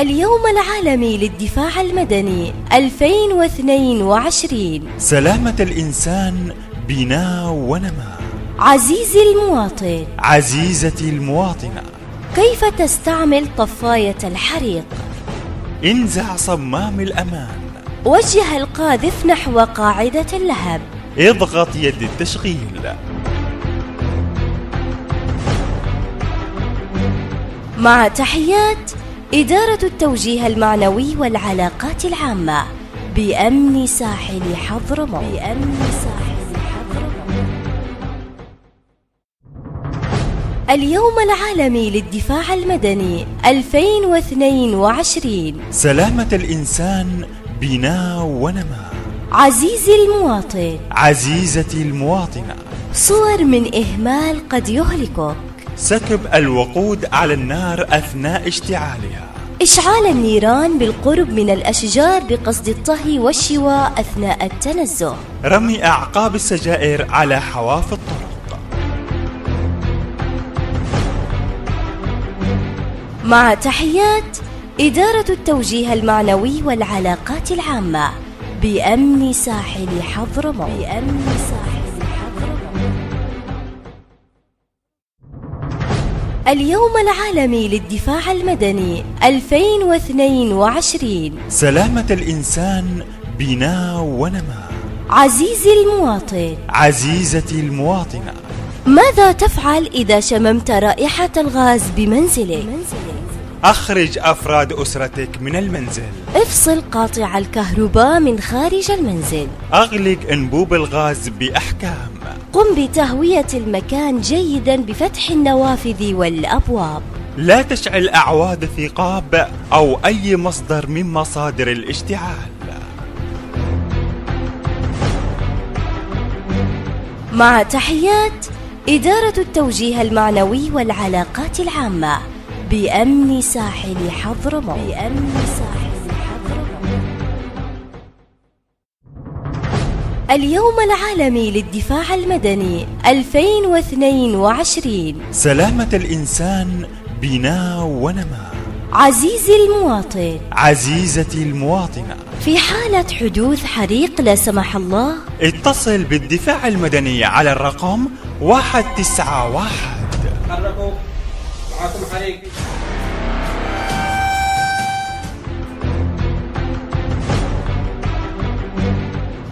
اليوم العالمي للدفاع المدني 2022 سلامة الإنسان بناء ونماء عزيزي المواطن. عزيزتي المواطنة. كيف تستعمل طفاية الحريق؟ انزع صمام الأمان. وجه القاذف نحو قاعدة اللهب. اضغط يد التشغيل. مع تحيات إدارة التوجيه المعنوي والعلاقات العامة بأمن ساحل حضرموت. بأمن ساحل حضرموت. اليوم العالمي للدفاع المدني 2022 سلامة الإنسان بناء ونماء عزيزي المواطن. عزيزتي المواطنة. صور من إهمال قد يهلكك. سكب الوقود على النار أثناء اشتعالها. إشعال النيران بالقرب من الأشجار بقصد الطهي والشواء أثناء التنزه. رمي أعقاب السجائر على حواف الطرق. مع تحيات إدارة التوجيه المعنوي والعلاقات العامة بأمن ساحل حضرموت. بأمن ساحل اليوم العالمي للدفاع المدني 2022 سلامة الإنسان بناء ونماء عزيزي المواطن. عزيزتي المواطنة. ماذا تفعل إذا شممت رائحة الغاز بمنزلك؟ أخرج أفراد أسرتك من المنزل. افصل قاطع الكهرباء من خارج المنزل. أغلق أنبوب الغاز بأحكام. قم بتهوية المكان جيدا بفتح النوافذ والأبواب. لا تشعل أعواد الثقاب أو أي مصدر من مصادر الاشتعال. مع تحيات إدارة التوجيه المعنوي والعلاقات العامة بأمن ساحل حضرموت. بأمن ساحل اليوم العالمي للدفاع المدني 2022 سلامة الإنسان بناء ونماء عزيزي المواطن. عزيزتي المواطنة. في حالة حدوث حريق لا سمح الله. اتصل بالدفاع المدني على الرقم 191 تحركوا معكم حريق.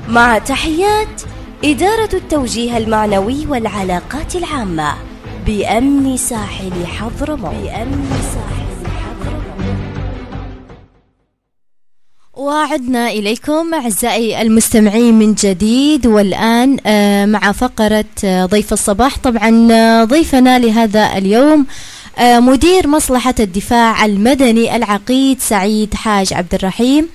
مع تحيات إدارة التوجيه المعنوي والعلاقات العامة. بأمن ساحل حضرموت. بأمن ساحل حضرموت. وعدنا إليكم أعزائي المستمعين من جديد والآن آه، مع فقرة آه، ضيف الصباح. طبعا آه، ضيفنا لهذا اليوم مدير مصلحة الدفاع المدني العقيد سعيد حاج عبد الرحيم.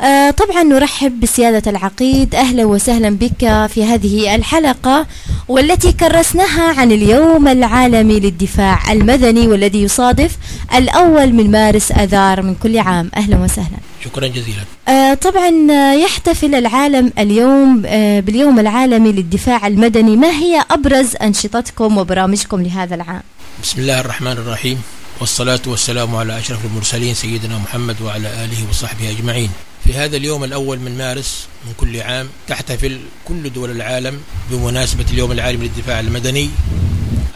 آه، طبعا نرحب بسيادة العقيد. أهلا وسهلا بك في هذه الحلقة والتي كرسناها عن اليوم العالمي للدفاع المدني والذي يصادف الأول من مارس أذار من كل عام. أهلا وسهلا. شكرا جزيلا. آه، طبعا يحتفل العالم اليوم آه، باليوم العالمي للدفاع المدني. ما هي أبرز أنشطتكم وبرامجكم لهذا العام؟ بسم الله الرحمن الرحيم. والصلاة والسلام على أشرف المرسلين سيدنا محمد وعلى آله وصحبه أجمعين. في هذا اليوم الأول من مارس من كل عام تحتفل كل دول العالم بمناسبة اليوم العالمي للدفاع المدني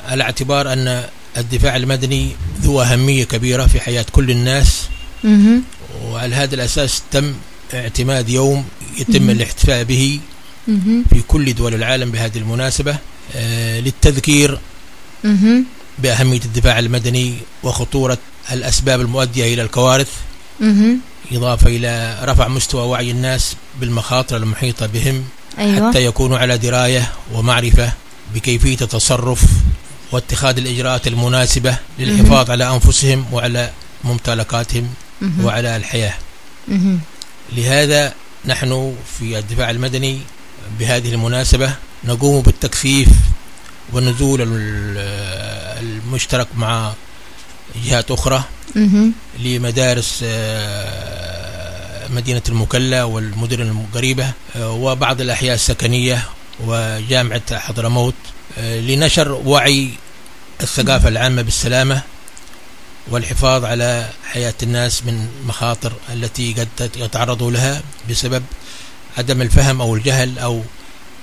على اعتبار أن الدفاع المدني ذو أهمية كبيرة في حياة كل الناس. وعلى هذا الأساس تم اعتماد يوم يتم. الاحتفاء به. في كل دول العالم بهذه المناسبة آه، للتذكير. بأهمية الدفاع المدني وخطورة الأسباب المؤدية إلى الكوارث. إضافة إلى رفع مستوى وعي الناس بالمخاطر المحيطة بهم أيوة حتى يكونوا على دراية ومعرفة بكيفية التصرف واتخاذ الإجراءات المناسبة للحفاظ على أنفسهم وعلى ممتلكاتهم مهم. وعلى الحياة مهم. لهذا نحن في الدفاع المدني بهذه المناسبة نقوم بالتكثيف ونزول ال- المشترك مع جهات أخرى. لمدارس آه، مدينة المكلا والمدن القريبة آه، وبعض الأحياء السكنية وجامعة حضرموت آه، لنشر وعي الثقافة العامة بالسلامة والحفاظ على حياة الناس من مخاطر التي قد يتعرضوا لها بسبب عدم الفهم أو الجهل أو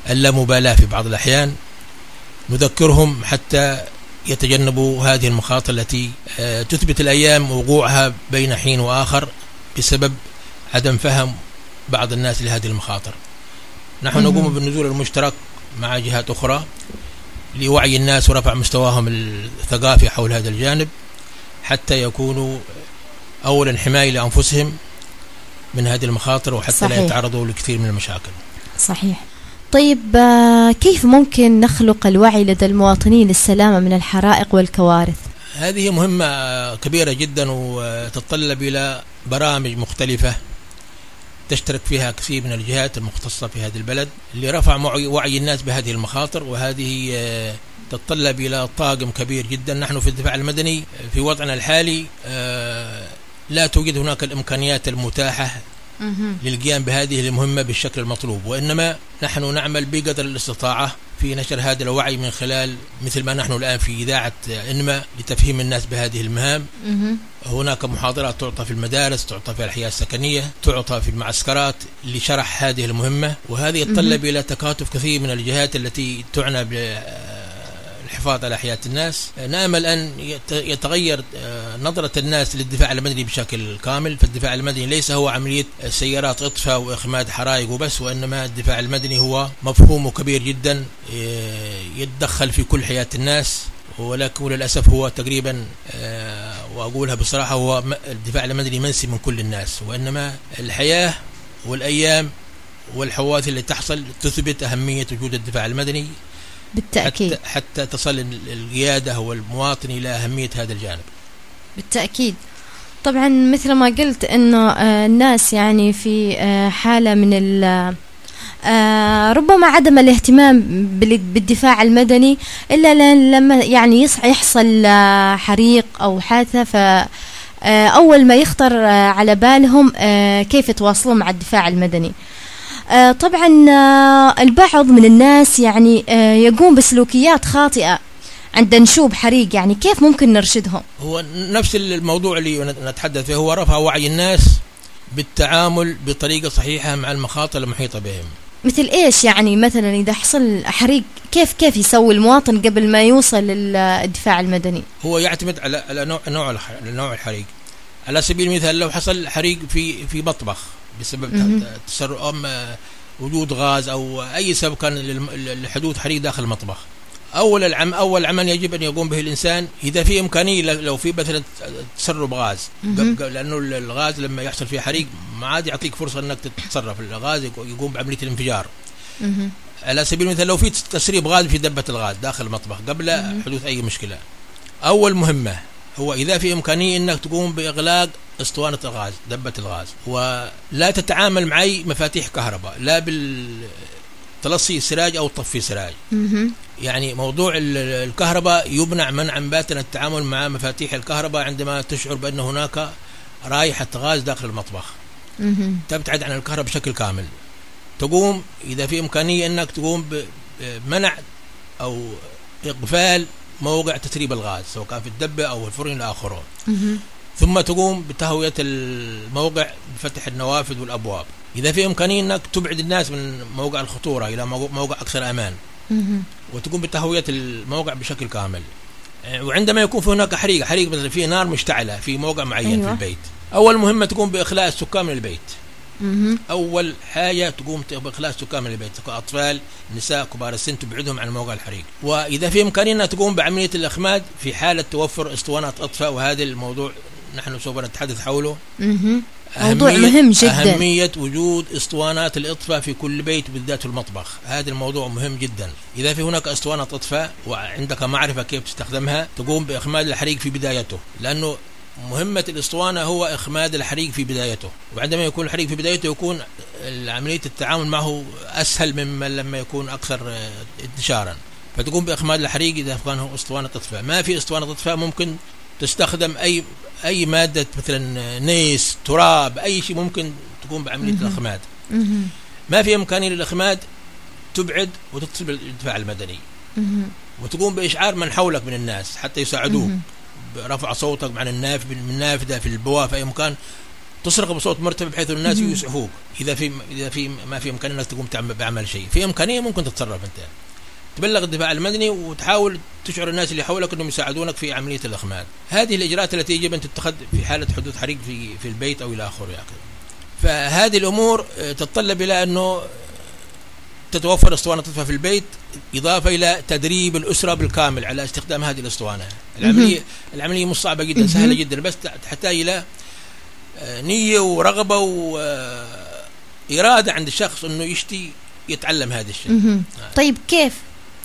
اللامبالاة في بعض الأحيان نذكرهم حتى يتجنبوا هذه المخاطر التي آه، تثبت الأيام وقوعها بين حين وآخر بسبب عدم فهم بعض الناس لهذه المخاطر. نحن نقوم بالنزول المشترك مع جهات أخرى لوعي الناس ورفع مستواهم الثقافي حول هذا الجانب حتى يكونوا أولا حماية لأنفسهم من هذه المخاطر وحتى صحيح. لا يتعرضوا لكثير من المشاكل. صحيح. طيب آه، كيف ممكن نخلق الوعي لدى المواطنين للسلامة من الحرائق والكوارث؟ هذه مهمة كبيرة جدا وتتطلب إلى برامج مختلفة تشترك فيها كثير من الجهات المختصة في هذه البلد لرفع وعي الناس بهذه المخاطر وهذه آه، تتطلب إلى طاقم كبير جدا. نحن في الدفاع المدني في وضعنا الحالي آه، لا توجد هناك الإمكانيات المتاحة للقيام بهذه المهمة بالشكل المطلوب. وإنما نحن نعمل بقدر الاستطاعة في نشر هذا الوعي من خلال مثل ما نحن الآن في إذاعة إنما لتفهيم الناس بهذه المهام. هناك محاضرات تعطى في المدارس تعطى في الحياة السكنية تعطى في المعسكرات لشرح هذه المهمة. وهذه يتطلب إلى تكاتف كثير من الجهات التي تعنى الحفاظ على حياة الناس. نأمل أن يتغير آه، نظرة الناس للدفاع المدني بشكل كامل. فالدفاع المدني ليس هو عملية سيارات إطفاء وإخماد حرائق وبس وإنما الدفاع المدني هو مفهوم كبير جدا يتدخل في كل حياة الناس. ولكن للأسف هو تقريبا آه، وأقولها بصراحة هو الدفاع المدني منسي من كل الناس. وإنما الحياة والأيام والحوادث اللي تحصل تثبت أهمية وجود الدفاع المدني. بالتأكيد. حتى, حتى تصل القيادة والمواطن إلى أهمية هذا الجانب. بالتأكيد. طبعا مثل ما قلت إنه آه، الناس يعني في آه، حالة من آه، ربما عدم الاهتمام بالدفاع المدني إلا لما يعني يحصل حريق أو حادثة ف أول ما يخطر على بالهم كيف يتواصلون مع الدفاع المدني. آه، طبعا آه، البعض من الناس يعني آه، يقوم بسلوكيات خاطئة عند نشوب حريق يعني كيف ممكن نرشدهم هو نفس الموضوع اللي نتحدث فيه هو رفع وعي الناس بالتعامل بطريقة صحيحة مع المخاطر المحيطة بهم مثل إيش يعني مثلا إذا حصل حريق كيف كيف يسوي المواطن قبل ما يوصل للدفاع المدني؟ هو يعتمد على على نوع نوع نوع الحريق. على سبيل المثال لو حصل حريق في في مطبخ بسبب تسرع وجود غاز أو أي سبب كان لحدوث حريق داخل المطبخ. أول العم أول عمل يجب أن يقوم به الإنسان إذا في إمكانية لو في مثلا تسرب غاز. لأنه الغاز لما يحصل فيه حريق ما عاد يعطيك فرصة إنك تتصرف. الغاز يقوم بعملية الانفجار. على سبيل المثال لو في تسريب غاز في دبة الغاز داخل المطبخ قبل حدوث أي مشكلة. أول مهمة هو إذا في إمكانية أنك تقوم بإغلاق أسطوانة الغاز دبة الغاز. ولا تتعامل مع أي مفاتيح كهرباء لا بال تلصي سراج أو طفي سراج. يعني موضوع الكهرباء يمنع منعا باتا التعامل مع مفاتيح الكهرباء عندما تشعر بأن هناك رائحه غاز داخل المطبخ. تبتعد عن الكهرباء بشكل كامل. تقوم إذا في إمكانية إنك تقوم بمنع أو اقفال موقع تسريب الغاز سواء كان في الدبة أو الفرن إلى آخره. ثم تقوم بتهوية الموقع بفتح النوافذ والأبواب. إذا في إمكانية إنك تبعد الناس من موقع الخطورة إلى موقع أكثر أمان. وتقوم بتهوية الموقع بشكل كامل. وعندما يكون في هناك حريق حريق مثلا في نار مشتعلة في موقع معين أيوة. في البيت أول مهمة تقوم بإخلاء السكان من البيت. أول حاجة تقوم بإخلاص سكان من البيت أطفال نساء كبار السن تبعدهم عن موقع الحريق. وإذا في امكانيه تقوم بعملية الإخماد في حالة توفر أسطوانات أطفاء وهذا الموضوع نحن سوف نتحدث حوله. موضوع مهم جدا. أهمية وجود أسطوانات الإطفاء في كل بيت بالذات في المطبخ. هذا الموضوع مهم جدا. إذا في هناك أسطوانة إطفاء وعندك معرفة كيف تستخدمها تقوم بإخماد الحريق في بدايته. لأنه مهمة الإسطوانة هو إخماد الحريق في بدايته. وعندما يكون الحريق في بدايته يكون عملية التعامل معه أسهل مما لما يكون أكثر آه، انتشارا. فتقوم بإخماد الحريق إذا كان إسطوانة إطفاء ما في إسطوانة إطفاء ممكن تستخدم أي أي مادة مثلا نيس تراب أي شيء ممكن تقوم بعملية الإخماد. ما في إمكانية للإخماد تبعد وتتصل بالدفاع المدني. وتقوم بإشعار من حولك من الناس حتى يساعدوك. برفع صوتك عن النافذة من النافذة في البواب في أي مكان تصرخ بصوت مرتفع بحيث الناس يسعفوك إذا في إذا في ما في إمكانية أنك تقوم تعمل بعمل شيء. في إمكانية ممكن تتصرف أنت. تبلغ الدفاع المدني وتحاول تشعر الناس اللي حولك إنهم يساعدونك في عملية الاخماد. هذه الإجراءات التي يجب أن تتخذ في حالة حدوث حريق في في البيت أو إلى آخره. يعني. فهذه الأمور آه، تتطلب إلى أنه تتوفر اسطوانة اطفاء في البيت إضافة إلى تدريب الأسرة بالكامل على استخدام هذه الاسطوانة. العملية العملية مش صعبة جدا سهلة جدا بس تحتاج إلى آه، نية ورغبة واراده عند الشخص إنه يشتي يتعلم هذا الشيء. طيب كيف؟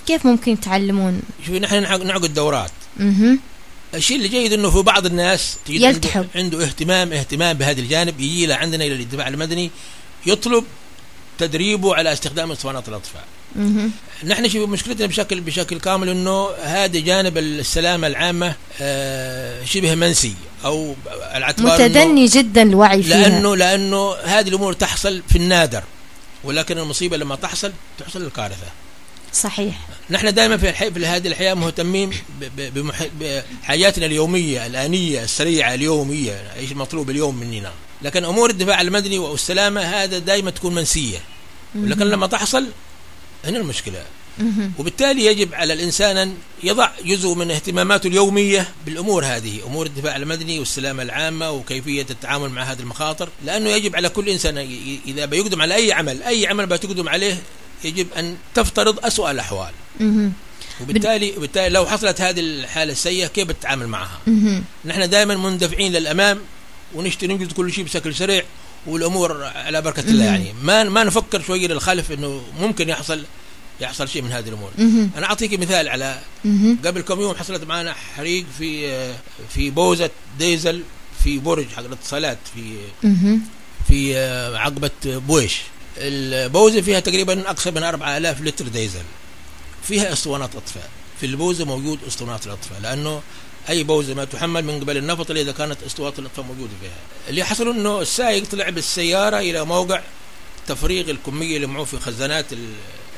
كيف ممكن يتعلمون؟ شوفي نحن نعقد دورات. الشيء اللي جيد إنه في بعض الناس يلتحق عنده, عنده اهتمام اهتمام بهذا الجانب يجي له عندنا إلى الدفاع المدني يطلب تدريبه على استخدام اسطوانات الاطفاء. نحن شوف مشكلتنا بشكل بشكل كامل إنه هذا جانب السلامة العامة آه شبه منسي أو متدني جدا الوعي فيها لأنه لأنه هذه الأمور تحصل في النادر ولكن المصيبة لما تحصل تحصل الكارثة. صحيح نحن دائما في الحي... في هذه الحياة مهتمين بمح... بحاجاتنا اليومية الآنية السريعة اليومية إيش المطلوب اليوم مننا لكن أمور الدفاع المدني والسلامة هذا دائما تكون منسية. لكن لما تحصل هنا المشكلة. وبالتالي يجب على الإنسان أن يضع جزء من اهتماماته اليومية بالأمور هذه، أمور الدفاع المدني والسلامة العامة وكيفية التعامل مع هذه المخاطر، لأنه يجب على كل إنسان إذا بيقدم على أي عمل، أي عمل بتقدم عليه يجب أن تفترض اسوء الأحوال. وبالتالي وبالتالي لو حصلت هذه الحالة السيئة كيف بتتعامل معها؟ نحن دائما مندفعين للأمام ونشتري ننجز كل شيء بشكل سريع والأمور على بركة الله يعني. ما ما نفكر شوية للخلف إنه ممكن يحصل يحصل شيء من هذه الأمور. أنا أعطيك مثال على قبل كم يوم حصلت معنا حريق في في بوزة ديزل في برج حق الاتصالات في في عقبة بويش. البوزة فيها تقريبا أكثر من 4000 لتر ديزل. فيها أسطوانات اطفاء في البوزة موجود أسطوانات الاطفاء لأنه أي بوزه ما تحمل من قبل النفط إذا كانت اسطوانات الاطفاء موجودة فيها. اللي حصل إنه السائق طلع بالسيارة إلى موقع تفريغ الكمية اللي معه في خزانات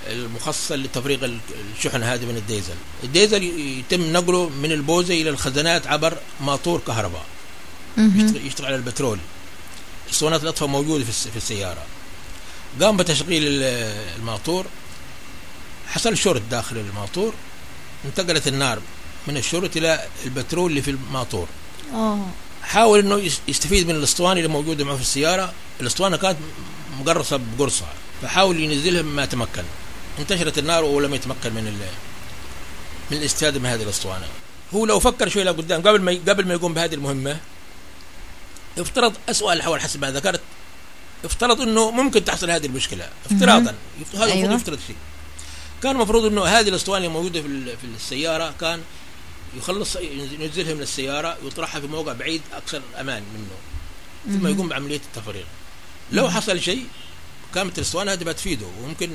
المخصصة لتفريغ الشحن هذه من الديزل. الديزل يتم نقله من البوزة إلى الخزانات عبر ماطور كهرباء. يشتغل على البترول. أسطوانات الاطفاء موجودة في السيارة. قام بتشغيل الماطور. حصل شرط داخل الماطور. انتقلت النار من الشرط إلى البترول اللي في الماطور. أوه. حاول إنه يستفيد من الأسطوانة اللي موجودة معه في السيارة. الأسطوانة كانت مقرصة بقرصه فحاول ينزلها ما تمكن انتشرت النار ولم يتمكن من من الاستفاده من هذه الأسطوانة. هو لو فكر شوي لقدام قبل ما قبل ما يقوم بهذه المهمة افترض اسوء الأحوال حسب ما ذكرت افترض إنه ممكن تحصل هذه المشكلة افتراضا. هذا أيوة. يفترض شيء. كان المفروض إنه هذه الأسطوانة الموجوده في في السيارة كان يخلص ينزلها من السيارة ويطرحها في موقع بعيد أكثر أمان منه. ثم يقوم بعملية التفريغ. لو حصل شيء كانت الاسطوانه هذه بتفيده وممكن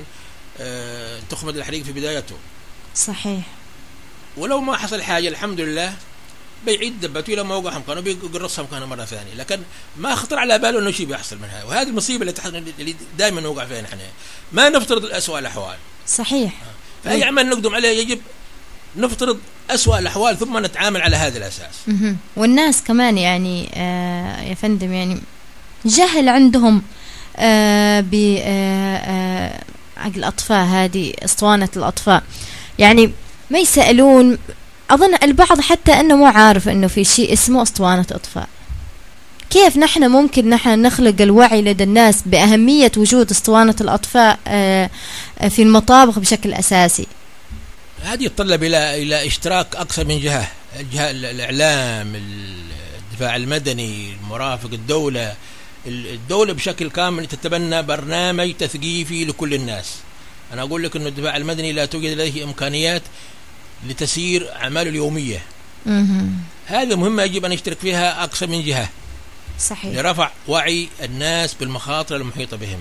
آه تخمد الحريق في بدايته. صحيح. ولو ما حصل حاجة الحمد لله بيعيد دبته إلى موقع مكانه وبيقرصها مكانه مرة ثانية. لكن ما خطر على باله إنه شيء بيحصل منها وهذه المصيبة اللي, اللي دائما نوقع فيها نحن. ما نفترض الاسوء الأحوال. صحيح. فأي عمل نقدم عليه يجب نفترض أسوأ الأحوال ثم نتعامل على هذا الأساس. والناس كمان يعني آه يا فندم يعني جهل عندهم آه ب آه آه الأطفاء هذه أسطوانة الأطفاء يعني ما يسألون أظن البعض حتى أنه مو عارف أنه في شيء اسمه أسطوانة إطفاء كيف نحن ممكن نحن نخلق الوعي لدى الناس بأهمية وجود أسطوانة الأطفاء آه، في المطابخ بشكل أساسي؟ هذه يتطلب إلى إلى إشتراك أكثر من جهة. الجهة الإعلام الدفاع المدني المرافق الدولة. الدولة بشكل كامل تتبنى برنامج تثقيفي لكل الناس. أنا أقول لك أن الدفاع المدني لا توجد لديه إمكانيات لتسيير أعماله اليومية. هذه مهمة يجب أن يشترك فيها أكثر من جهة. صحيح. لرفع وعي الناس بالمخاطر المحيطة بهم.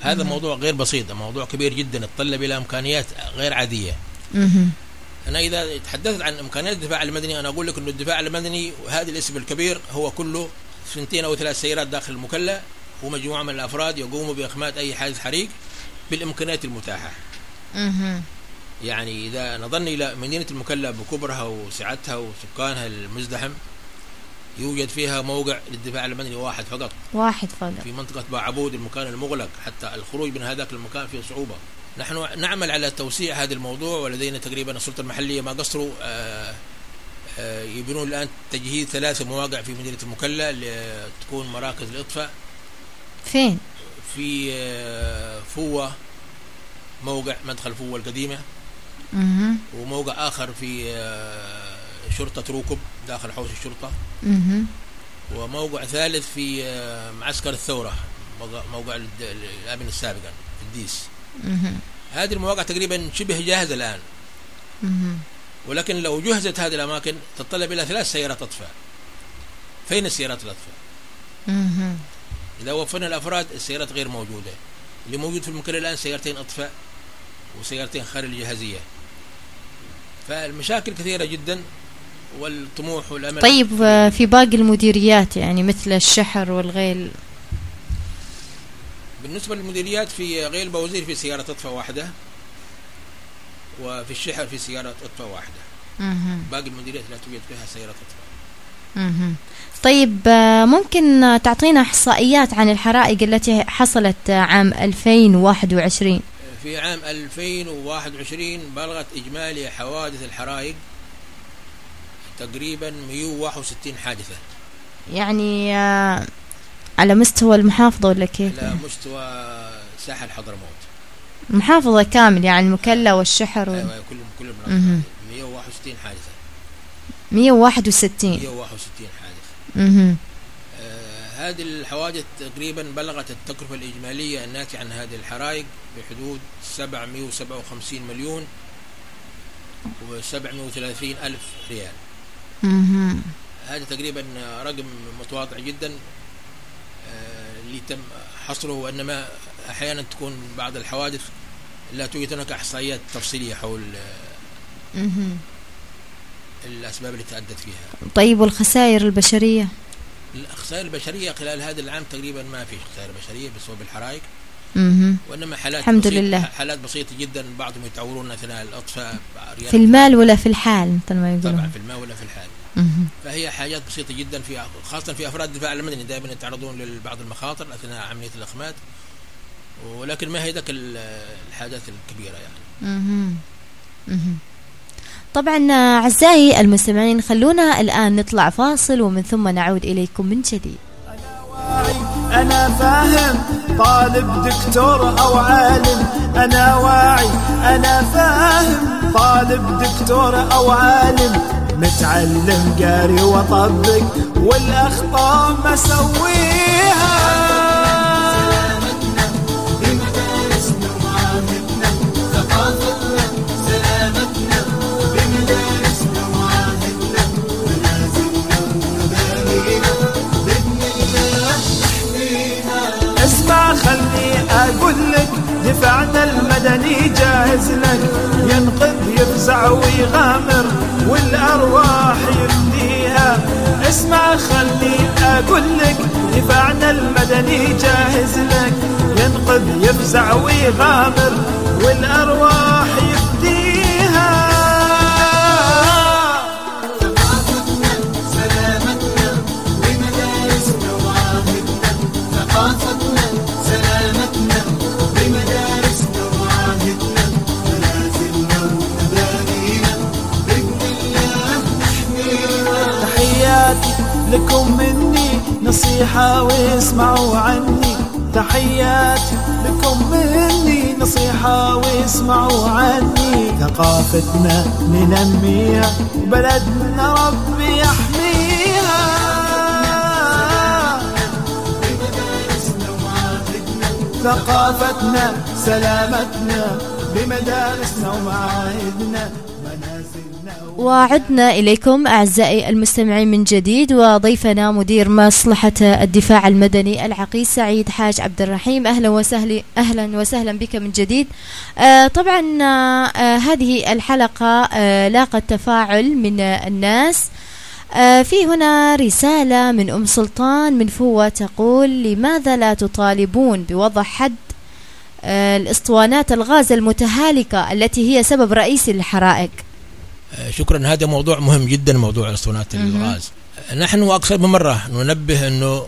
هذا. موضوع غير بسيط موضوع كبير جدا يتطلب إلى إمكانيات غير عادية. مم. أنا إذا تحدثت عن إمكانيات الدفاع المدني أنا أقول لك أن الدفاع المدني وهذا الاسم الكبير هو كله سنتين أو ثلاث سيارات داخل المكلا ومجموعة من الأفراد يقوموا بإخماد أي حادث حريق بالإمكانيات المتاحة. يعني إذا نظرنا إلى مدينة المكلا بكبرها وسعتها وسكانها المزدحم يوجد فيها موقع للدفاع المدني واحد فقط. واحد فقط. في منطقة باعبود المكان المغلق حتى الخروج من هذاك المكان فيه صعوبة. نحن نعمل على توسيع هذا الموضوع ولدينا تقريبا السلطة المحلية ما قصروا آه، آه، يبنون الآن تجهيز ثلاث مواقع في مدينة المكلا لتكون مراكز الإطفاء فين في آه، فوة موقع مدخل فوة القديمة مهم. وموقع آخر في شرطة روكب داخل حوش الشرطة مهم. وموقع ثالث في معسكر الثورة موقع- الأمن السابق في الديس. هذه المواقع تقريبا شبه جاهزة الآن مهم. ولكن لو جهزت هذه الأماكن تتطلب إلى ثلاث سيارات أطفاء فين السيارات الأطفاء؟ مهم. إذا وفرنا الأفراد السيارات غير موجودة اللي موجود في المكان الآن سيارتين أطفاء وسيارتين خارج الجهازية فالمشاكل كثيرة جدا والطموح والأمل طيب آه، في باقي المديريات يعني مثل الشحر والغيل بالنسبة للمديريات في غير بوزير في سيارة أطفاء واحدة وفي الشحر في سيارة أطفاء واحدة مهم. باقي المديريات لا توجد فيها سيارة مهم. طيب آه، ممكن تعطينا إحصائيات عن الحرائق التي حصلت عام 2021 في عام 2021 بلغت إجمالي حوادث الحرائق تقريبا 161 حادثة يعني آه، على مستوى المحافظة ولا كيف؟ على مستوى ساحل حضرموت المحافظة كامل يعني المكلا والشحر و... أيوة كل كل. المناطق 161 حادثة 161 161 حادث مهم. آه هذه الحوادث تقريبا بلغت التكلفة الإجمالية الناتجة عن هذه الحرائق بحدود 757 مليون و730 ألف ريال مهم. هذا تقريبا رقم متواضع جدا اللي تم حصره وإنما أحيانا تكون بعض الحوادث لا توجد هناك إحصائيات تفصيلية حول مهم. الأسباب اللي تادت فيها. طيب والخسائر البشرية الخسائر البشرية خلال هذا العام تقريبا ما في خسائر بشرية بسبب الحرائق. وإنما حالات الحمد بسيطة لله. حالات بسيطة جدا بعضهم يتعورون اثناء الأطفاء في المال ولا في الحال مثل ما طبعا يقولون في الماء ولا في الحال. فهي حاجات بسيطة جدا في خاصه في أفراد الدفاع المدني دائما يتعرضون لبعض المخاطر أثناء عملية الإخماد. ولكن ما هي ذاك ال- الحاجات الكبيرة يعني. طبعا أعزائي المستمعين خلونا الآن نطلع فاصل ومن ثم نعود إليكم من جديد. أنا فاهم. طالب دكتور أو عالم. أنا واعي أنا فاهم. طالب دكتور أو عالم. متعلم قاري وطبق والأخطاء ما سويها اسمع خلني أقول لك دفاعنا المدني جاهز لك. ينقذ يفزع ويغامر. والأرواح يفديها اسمع خلني أقول لك دفاعنا المدني جاهز لك. ينقذ يفزع ويغامر. والأرواح لكم مني نصيحة واسمعوا عني. تحياتي لكم مني نصيحة واسمعوا عني. ثقافتنا ننميها وبلدنا ربي يحميها. ثقافتنا سلامتنا بمدارسنا ومعاهدنا. وعدنا إليكم أعزائي المستمعين من جديد وضيفنا مدير مصلحة الدفاع المدني العقيد سعيد حاج عبد الرحيم. أهلا وسهلا أهلا وسهلا بك من جديد. آه طبعا آه هذه الحلقة آه لاقت تفاعل من الناس. آه في هنا رسالة من أم سلطان من فوة تقول لماذا لا تطالبون بوضع حد آه، الإسطوانات الغاز المتهالكة التي هي سبب رئيسي للحرائق شكرا. هذا موضوع مهم جدا موضوع اسطوانات. الغاز. نحن أكثر من مرة ننبه إنه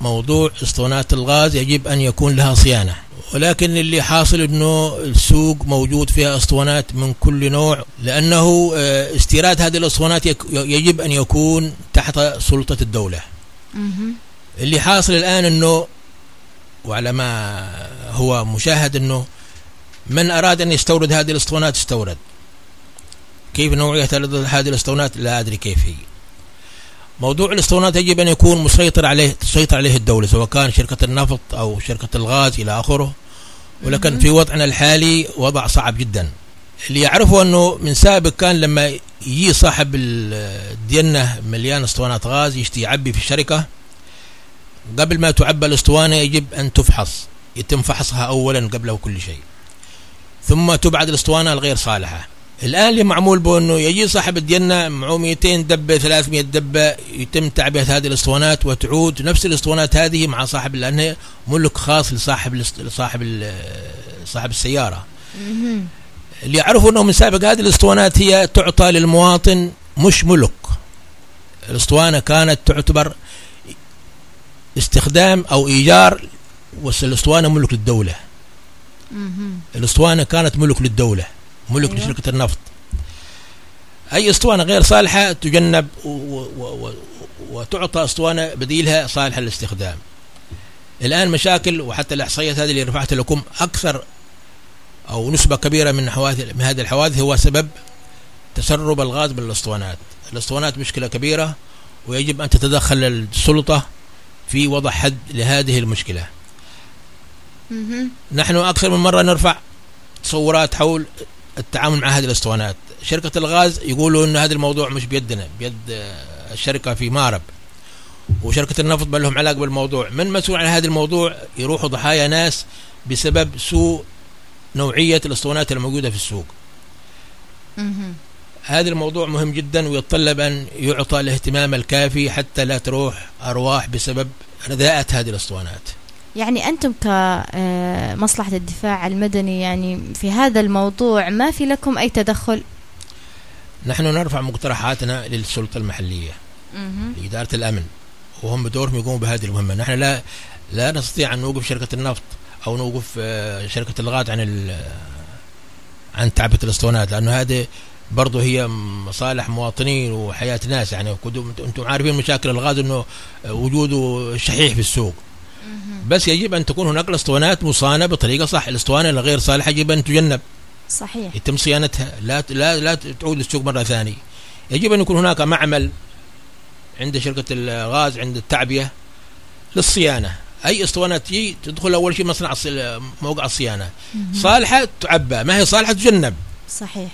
موضوع إسطوانات الغاز يجب أن يكون لها صيانة. ولكن اللي حاصل إنه السوق موجود فيها إسطوانات من كل نوع لأنه آه، استيراد هذه الإسطوانات يجب أن يكون تحت سلطة الدولة. اللي حاصل الآن إنه وعلى ما هو مشاهد إنه من أراد أن يستورد هذه الإسطوانات استورد. كيف نوعيه هذه الاسطوانات؟ لا أدري كيف هي. موضوع الاسطوانات يجب أن يكون مسيطر عليه تسيطر عليه الدولة سواء كان شركة النفط أو شركة الغاز إلى آخره. ولكن في وضعنا الحالي وضع صعب جدا. اللي يعرفوا أنه من سابق كان لما يجي صاحب الدينه مليان اسطوانات غاز يشتي يعبي في الشركة قبل ما تعبى الاسطوانة يجب أن تفحص يتم فحصها اولا قبل كل شيء. ثم تبعد الاسطوانة الغير صالحة. الآن اللي معمول به انه يجي صاحب الدينه معه 200 دبة 300 دبة يتم تعبئة هذه الأسطوانات وتعود نفس الأسطوانات هذه مع صاحب لانها ملك خاص لصاحب لصاحب صاحب السيارة مهم. اللي يعرفوا إنه من سابق هذه الأسطوانات هي تعطى للمواطن مش ملك الأسطوانة كانت تعتبر استخدام أو إيجار بس الأسطوانة ملك للدولة مهم. الأسطوانة كانت ملك للدولة ملك أيوة. لشركة النفط أي أسطوانة غير صالحة تجنب و و وتعطى أسطوانة بديلها صالحه للاستخدام الآن مشاكل وحتى الإحصائيات هذه اللي رفعتها لكم أكثر أو نسبة كبيرة من حوادث من هذه الحوادث هو سبب تسرب الغاز بالأسطوانات الأسطوانات مشكلة كبيرة ويجب أن تتدخل السلطة في وضع حد لهذه المشكلة مهم. نحن أكثر من مرة نرفع تصورات حول التعامل مع هذه الاسطوانات. شركة الغاز يقولوا إن هذا الموضوع مش بيدنا بيد الشركة في مارب. وشركة النفط ما لهم علاقة بالموضوع. من مسؤول عن هذا الموضوع؟ يروحوا ضحايا ناس بسبب سوء نوعية الاسطوانات الموجودة في السوق. هذا الموضوع مهم جدا ويتطلب أن يعطى الاهتمام الكافي حتى لا تروح أرواح بسبب رداءة هذه الاسطوانات. يعني أنتم كمصلحة الدفاع المدني يعني في هذا الموضوع ما في لكم أي تدخل؟ نحن نرفع مقترحاتنا للسلطة المحلية مهم. لإدارة الأمن وهم بدورهم يقوموا بهذه المهمة. نحن لا لا نستطيع أن نوقف شركة النفط أو نوقف آه، شركة الغاز عن ال- عن تعبئة الأسطوانات لأنه هذه برضه هي مصالح مواطنين وحياة ناس يعني. أنتم عارفين مشاكل الغاز أنه وجوده شحيح في السوق. بس يجب أن تكون هناك الأسطوانات مصانة بطريقة صح. الأسطوانة الغير صالحة يجب أن تجنب. صحيح. يتم صيانتها. لا لا لا تعود للسوق مرة ثانية. يجب أن يكون هناك معمل عند شركة الغاز عند التعبئه للصيانة. أي اسطوانة تجي تدخل أول شيء مصنع موقع الصيانة. صالحة تعبى. ما هي صالحة تجنب. صحيح.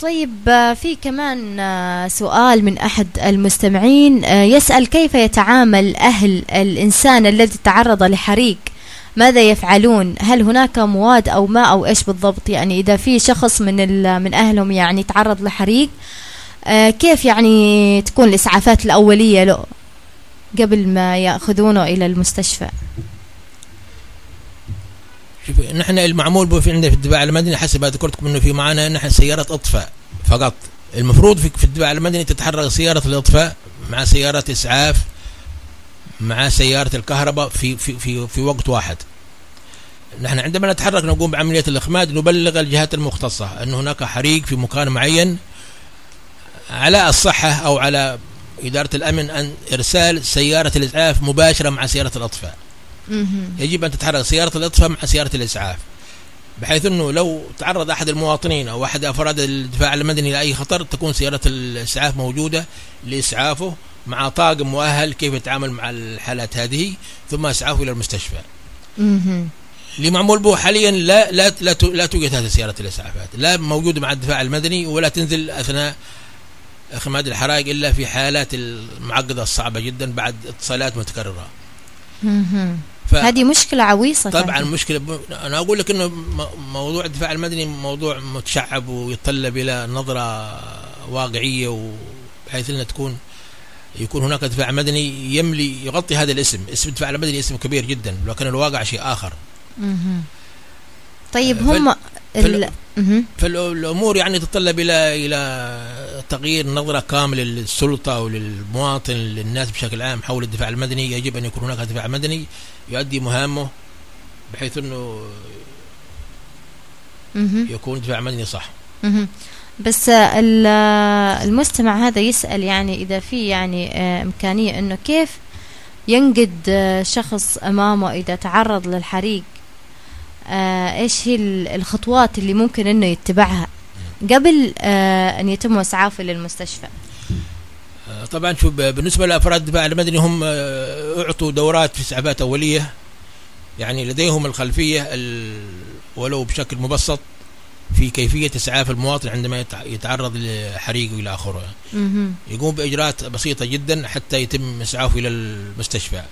طيب آه، في كمان آه، سؤال من أحد المستمعين آه، يسأل كيف يتعامل أهل الإنسان الذي تعرض لحريق؟ ماذا يفعلون؟ هل هناك مواد أو ماء أو إيش بالضبط؟ يعني إذا في شخص من من أهلهم يعني تعرض لحريق كيف يعني تكون الإسعافات الأولية له قبل ما يأخذونه إلى المستشفى؟ نحن المعمول في عندنا في الدفاع المدني حسب ما ذكرتكم إنه في معنا نحن سيارة أطفاء فقط. المفروض في في الدفاع المدني تتحرك سيارة الأطفاء مع سيارة إسعاف مع سيارة الكهرباء في في في في وقت واحد. نحن عندما نتحرك نقوم بعملية الإخماد نبلغ الجهات المختصة أن هناك حريق في مكان معين. على الصحة أو على إدارة الأمن أن إرسال سيارة الإسعاف مباشرة مع سيارة الأطفاء. يجب أن تتحرك سيارة الإطفاء مع سيارة الإسعاف. بحيث أنه لو تعرض أحد المواطنين أو أحد أفراد الدفاع المدني لأي خطر تكون سيارة الإسعاف موجودة لإسعافه مع طاقم مؤهل كيف يتعامل مع الحالات هذه ثم إسعافه إلى المستشفى. اللي معمول به حاليا لا لا لا, لا توجد هذه سيارة الإسعافات، لا موجودة مع الدفاع المدني ولا تنزل أثناء اخماد الحرائق إلا في حالات المعقدة الصعبة جدا بعد اتصالات متكررة. ف... هذه مشكلة عويصة طبعا كانت. مشكلة ب... أنا أقول لك إنه م- موضوع الدفاع المدني موضوع متشعب ويتطلب إلى نظرة واقعية وبحيث إنها تكون يكون هناك دفاع مدني يملي يغطي هذا الاسم، اسم الدفاع المدني اسم كبير جدا، لكن الواقع شيء آخر. مهم. طيب فال- هم فال- ال... فالأمور يعني تتطلب إلى إلى تغيير نظرة كاملة للسلطة وللمواطن للناس بشكل عام حول الدفاع المدني يجب أن يكون هناك دفاع مدني يؤدي مهامه بحيث إنه. يكون دفاع مدني صح. بس ال- المستمع هذا يسأل يعني إذا في يعني آه، إمكانية إنه كيف ينقد آه، شخص أمامه إذا تعرض للحريق آه، إيش هي ال- الخطوات اللي ممكن إنه يتبعها؟ قبل آه، أن يتم إسعافه للمستشفى. آه، طبعا شوف ب- بالنسبة لأفراد الدفاع المدني هم آه، أعطوا دورات في اسعافات اوليه يعني لديهم الخلفية ال- ولو بشكل مبسط في كيفية إسعاف المواطن عندما يتع- يتعرض لحريق والى آخره. يقوم بإجراءات بسيطة جدا حتى يتم إسعافه إلى المستشفى.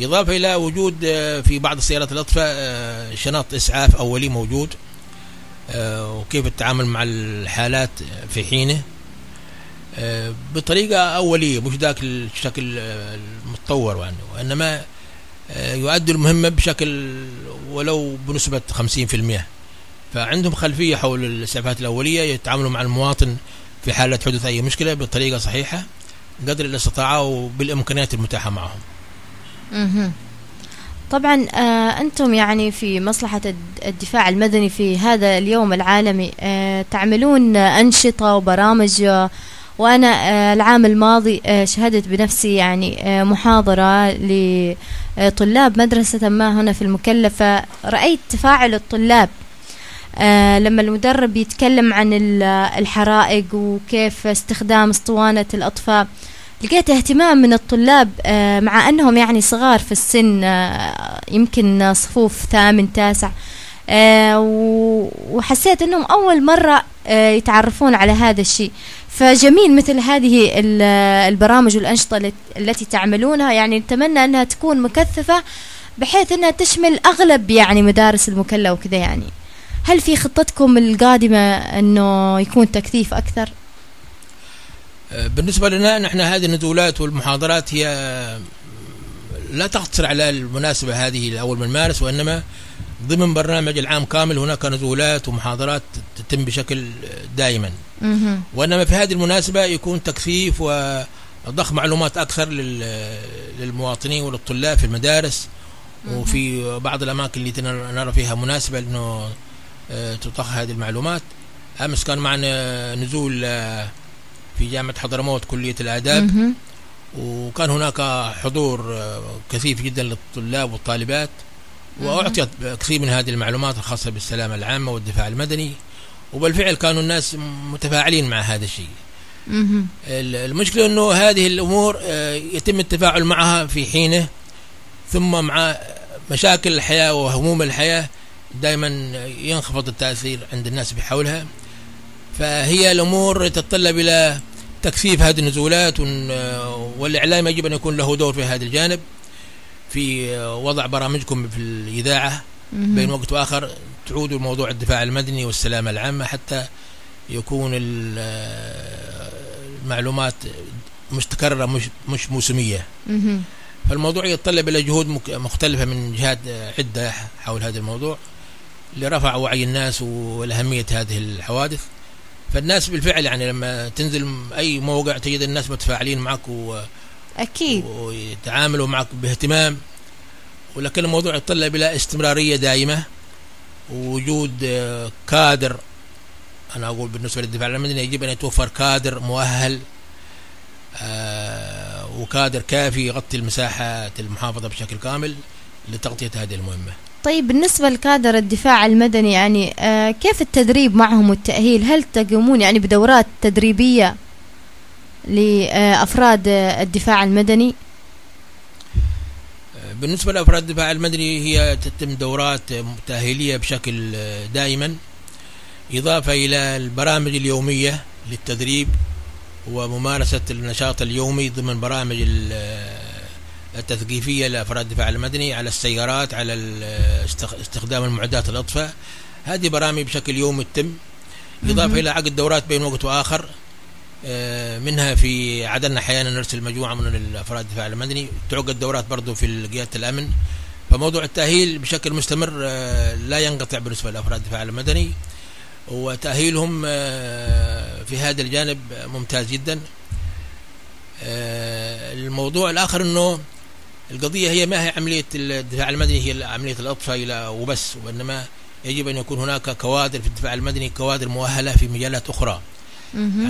اضافه إلى وجود آه، في بعض السيارات الأطفاء آه، شنط إسعاف أولي موجود آه، وكيف التعامل مع الحالات في حينه. بطريقة أولية مش ذاك الشكل المتطور يعني. وإنما آه، يؤدي المهمة بشكل ولو بنسبة 50% فعندهم خلفية حول الإسعافات الأولية يتعاملوا مع المواطن في حالة حدوث أي مشكلة بطريقة صحيحة قدر الاستطاعة وبالإمكانيات المتاحة معهم. طبعا آه، أنتم يعني في مصلحة الد- الدفاع المدني في هذا اليوم العالمي آه، تعملون أنشطة وبرامج آه، وأنا العام الماضي شهدت بنفسي يعني محاضرة لطلاب مدرسة ما هنا في المكلفة. رأيت تفاعل الطلاب لما المدرب يتكلم عن ال- الحرائق وكيف استخدام اسطوانة الأطفاء لقيت اهتمام من الطلاب آه، مع أنهم يعني صغار في السن آه، يمكن صفوف ثامن تاسع آه، وحسيت أنهم أول مرة يتعرفون على هذا الشيء. فجميل مثل هذه ال- البرامج والأنشطة الت- التي تعملونها. يعني نتمنى أنها تكون مكثفة بحيث أنها تشمل أغلب يعني مدارس المكلا وكذا يعني. هل في خطتكم القادمة أنه يكون تكثيف أكثر؟ بالنسبة لنا نحن هذه الندولات والمحاضرات هي لا تقتصر على المناسبة هذه الأول من مارس وإنما ضمن برنامج العام كامل هناك نزولات ومحاضرات تتم بشكل دائما. مهم. وإنما في هذه المناسبة يكون تكثيف وضخ معلومات أكثر لل- للمواطنين وللطلاب في المدارس وفي بعض الأماكن التي نر- نرى فيها مناسبة انه آه، تضخ هذه المعلومات. أمس كان معنا نزول آه، في جامعة حضرموت كلية الآداب. مهم. وكان هناك حضور آه، كثيف جدا للطلاب والطالبات. واعطيت كثير من هذه المعلومات الخاصة بالسلامه العامة والدفاع المدني. وبالفعل كانوا الناس متفاعلين مع هذا الشيء. مهم. ال- المشكلة إنه هذه الأمور آه، يتم التفاعل معها في حينه. ثم مع مشاكل الحياة وهموم الحياة دائما ينخفض التأثير عند الناس بحولها. فهي الأمور تتطلب إلى تكثيف هذه النزولات ون- والإعلام يجب أن يكون له دور في هذا الجانب في وضع برامجكم في الإذاعة مهم. بين وقت وآخر تعودوا لموضوع الدفاع المدني والسلامة العامة حتى يكون ال- المعلومات مستكررة مش مش موسمية مهم. فالموضوع يتطلب إلى جهود مختلفة من جهات عدة حول هذا الموضوع لرفع وعي الناس والأهمية هذه الحوادث فالناس بالفعل يعني لما تنزل أي موقع تجد الناس متفاعلين معك و... أكيد. ويتعاملوا معك باهتمام. ولكن الموضوع يتطلب إلى استمرارية دائمة. ووجود آه، كادر. أنا أقول بالنسبة للدفاع المدني يجب أن يتوفر كادر مؤهل آه، وكادر كافي يغطي المساحات المحافظة بشكل كامل لتغطية هذه المهمة. طيب بالنسبة لكادر الدفاع المدني يعني آه كيف التدريب معهم والتأهيل؟ هل تقومون يعني بدورات تدريبية لأفراد آه الدفاع المدني؟ آه، بالنسبة لأفراد الدفاع المدني هي تتم دورات آه، تأهيلية بشكل آه، دائما إضافة إلى البرامج اليومية للتدريب وممارسة النشاط اليومي ضمن برامج ال- التثقيفيه لافراد الدفاع المدني على السيارات على استخدام المعدات الاطفاء هذه برامج بشكل يومي تتم. إضافة إلى عقد دورات بين وقت وآخر. آه، منها في عدن أحيانا نرسل مجموعة من الأفراد الدفاع المدني. تعقد دورات برضو في قيادة الأمن. فموضوع التأهيل بشكل مستمر آه، لا ينقطع بالنسبة لأفراد الدفاع المدني. وتأهيلهم آه، في هذا الجانب ممتاز جدا. الموضوع الآخر أنه القضية هي ما هي عملية الدفاع المدني هي عملية الأطفاء وبس وإنما يجب أن يكون هناك كوادر في الدفاع المدني كوادر مؤهلة في مجالات أخرى.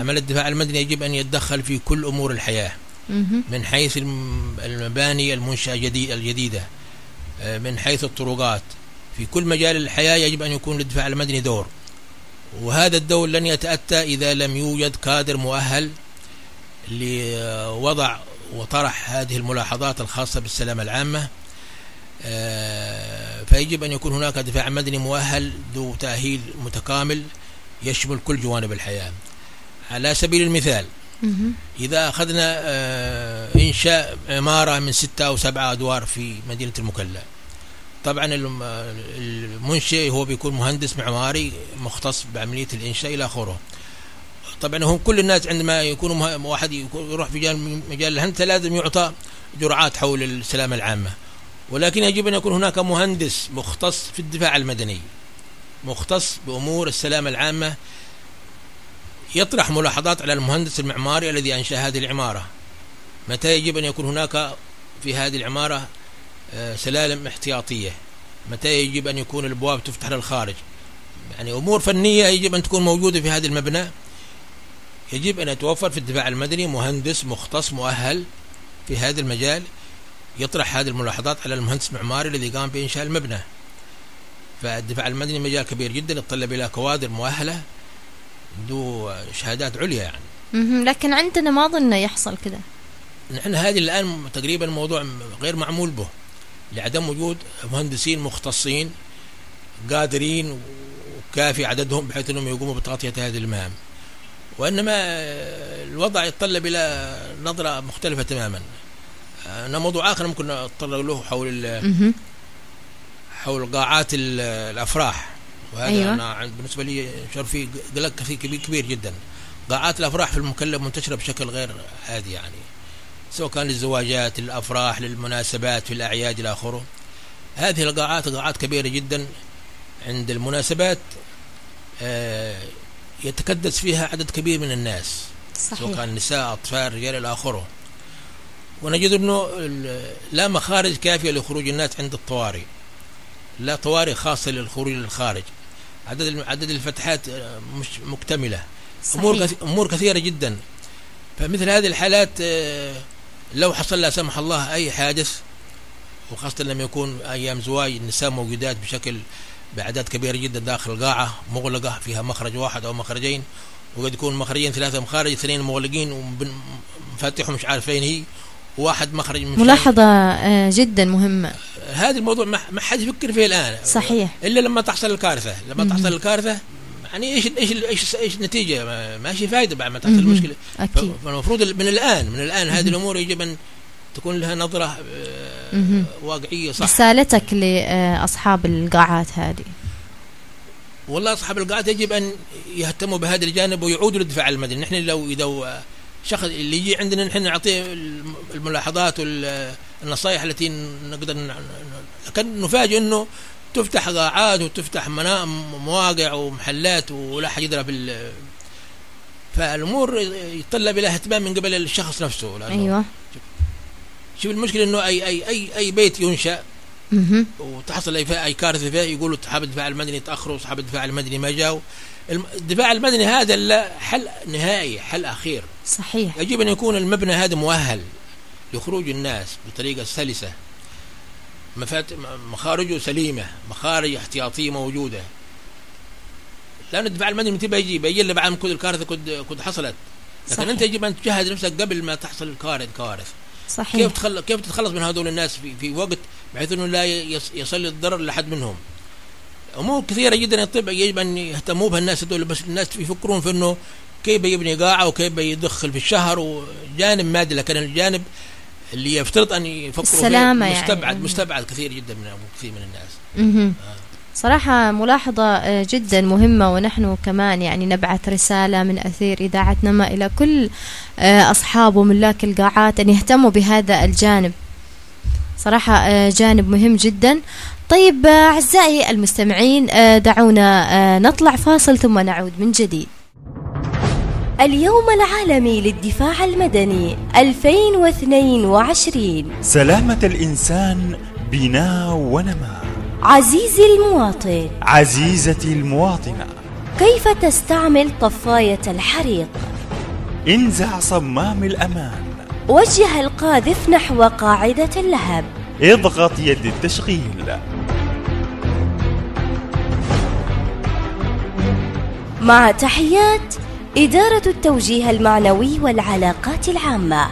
عمل الدفاع المدني يجب أن يتدخل في كل أمور الحياة. من حيث الم- المباني المنشأة الجدي- الجديدة آه، من حيث الطرقات في كل مجال الحياة يجب أن يكون للدفاع المدني دور وهذا الدور لن يتأتى إذا لم يوجد كادر مؤهل لوضع وطرح هذه الملاحظات الخاصة بالسلامة العامة. آه، فيجب أن يكون هناك دفاع مدني مؤهل ذو تأهيل متكامل يشمل كل جوانب الحياة. على سبيل المثال. إذا أخذنا آه، إنشاء عمارة من ستة أو سبعة أدوار في مدينة المكلا. طبعا الم- المنشئ هو بيكون مهندس معماري مختص بعملية الإنشاء إلى آخره. طبعا هم كل الناس عندما يكونوا مه- واحد يكون- يروح في مجال الهندسة لازم يعطى جرعات حول السلامة العامة. ولكن يجب أن يكون هناك مهندس مختص في الدفاع المدني مختص بأمور السلامة العامة يطرح ملاحظات على المهندس المعماري الذي أنشأ هذه العمارة. متى يجب أن يكون هناك في هذه العمارة آه، سلالم احتياطية؟ متى يجب أن يكون الأبواب تفتح للخارج؟ يعني أمور فنية يجب أن تكون موجودة في هذا المبنى. يجب أن يتوفر في الدفاع المدني مهندس مختص مؤهل في هذا المجال يطرح هذه الملاحظات على المهندس المعماري الذي قام بإنشاء المبنى. فالدفاع المدني مجال كبير جدا يتطلب إلى كوادر مؤهلة ذو شهادات عليا يعني. لكن عندنا ما ظن يحصل كذا نحن هذه الآن تقريبا موضوع غير معمول به لعدم وجود مهندسين مختصين قادرين وكافي عددهم بحيث إنهم يقوموا بتغطية هذه المهام. وإنما الوضع يتطلب إلى نظرة مختلفة تماما. أنا موضوع آخر ممكن نتطرق له حول. حول قاعات ال- الأفراح. وهذا أيوة. عند- بالنسبة لي شعور فيه قلق كبير, كبير جدا. قاعات الأفراح في المكلف منتشرة بشكل غير عادي يعني. سواء كان للزواجات للأفراح للمناسبات في الأعياد إلى آخره. هذه القاعات قاعات كبيرة جدا عند المناسبات. آه، يتكدس فيها عدد كبير من الناس سواء صحيح. كان نساء أطفال رجال إلى آخره. ونجد إنه ال- لا مخارج كافية لخروج الناس عند الطوارئ. لا طوارئ خاصة للخروج للخارج. عدد عدد الفتحات آه، مش مكتملة. أمور صحيح. كث- أمور كثيرة جدا. فمثل هذه الحالات آه، لو حصل لا سمح الله أي حادث وخاصة لما يكون أيام زواج النساء موجودات بشكل بأعداد كبيرة جدا داخل القاعة مغلقة فيها مخرج واحد أو مخرجين وقد يكون مخرجين ثلاثة مخارج اثنين مغلقين ومفاتيحهم مش عارف فين هي وواحد مخرج مش ملاحظة آه، جدا مهمة. هذا الموضوع ما حد يفكر فيه الآن. صحيح. إلا لما تحصل الكارثة. لما. تحصل الكارثة يعني إيش إيش إيش إيش النتيجه ما- ماشي فايدة بعد ما تحصل. المشكلة. أكيد. فالمفروض من الان من الآن هذه الأمور يجب أن تكون لها نظرة آه، مهم. واقعية صح. رسالتك لأصحاب القاعات هذه. والله أصحاب القاعات يجب أن يهتموا بهذا الجانب ويعودوا للدفاع المدني. نحن لو إذا شخص اللي يجي عندنا نحن نعطيه الملاحظات والنصائح التي نقدر لكن نفاجئ إنه تفتح قاعات وتفتح مواقع ومحلات ولا حد يدرى بال فالأمور يتطلب إلى اهتمام من قبل الشخص نفسه لأنه أيوة. شوف المشكلة إنه اي اي اي أي بيت ينشأ. وتحصل أي أي كارثة فيه يقولوا اصحاب الدفاع المدني تأخروا اصحاب الدفاع المدني ما جاوا الدفاع المدني هذا لا حل نهائي حل أخير. صحيح. يجب أن يكون المبنى هذا مؤهل لخروج الناس بطريقة سلسة. مخارجه سليمة مخارج احتياطية موجودة. لأن الدفاع المدني متى بيجي بيجي الا بعد كل الكارثة كنت كنت حصلت. لكن صحيح. انت يجب أن تجهز نفسك قبل ما تحصل الكارثه كارثة. صحيح. كيف تخل... كيف تتخلص من هذول الناس في, في وقت بحيث إنه لا يص... يصل الضرر لحد منهم؟ امور كثيرة جدا يطب يجب أن يهتموا بها الناس هذول بس الناس يفكرون في إنه كيف يبني قاعة وكيف بيدخل في الشهر وجانب مادي لكن الجانب اللي يفترض أن يفكروا السلامة فيه يعني. مستبعد مستبعد كثير جدا من كثير من الناس. صراحة ملاحظة آه، جدا مهمة ونحن كمان يعني نبعث رسالة من أثير إذاعة نما إلى كل آه، أصحاب وملاك القاعات أن يهتموا بهذا الجانب. صراحة آه، جانب مهم جدا. طيب أعزائي المستمعين دعونا نطلع فاصل ثم نعود من جديد. اليوم العالمي للدفاع المدني 2022 سلامة الإنسان بناء ونماء عزيزي المواطن. عزيزتي المواطنة. كيف تستعمل طفاية الحريق؟ انزع صمام الأمان. وجه القاذف نحو قاعدة اللهب. اضغط يد التشغيل. مع تحيات إدارة التوجيه المعنوي والعلاقات العامة.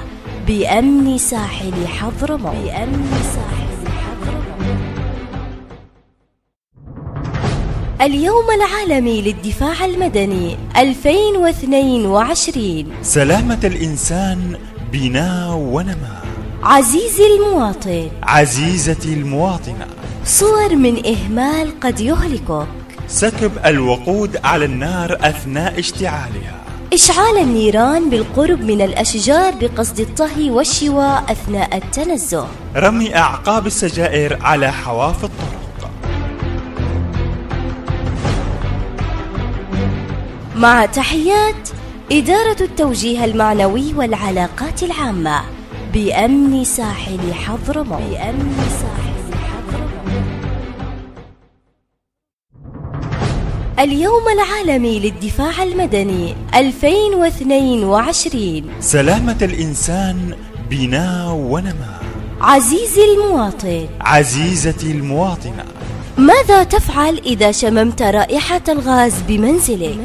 بأمن ساحل حضرموت. بأمن ساحل اليوم العالمي للدفاع المدني 2022 سلامة الإنسان بناء ونماء عزيزي المواطن. عزيزتي المواطنة. صور من إهمال قد يهلكك. سكب الوقود على النار أثناء اشتعالها. إشعال النيران بالقرب من الأشجار بقصد الطهي والشواء أثناء التنزه. رمي أعقاب السجائر على حواف الطرق. مع تحيات إدارة التوجيه المعنوي والعلاقات العامة. بأمن ساحل حضرموت. بأمن ساحل حضرموت. اليوم العالمي للدفاع المدني 2022 سلامة الإنسان بناء ونماء عزيزي المواطن. عزيزتي المواطنة. ماذا تفعل إذا شممت رائحة الغاز بمنزلك؟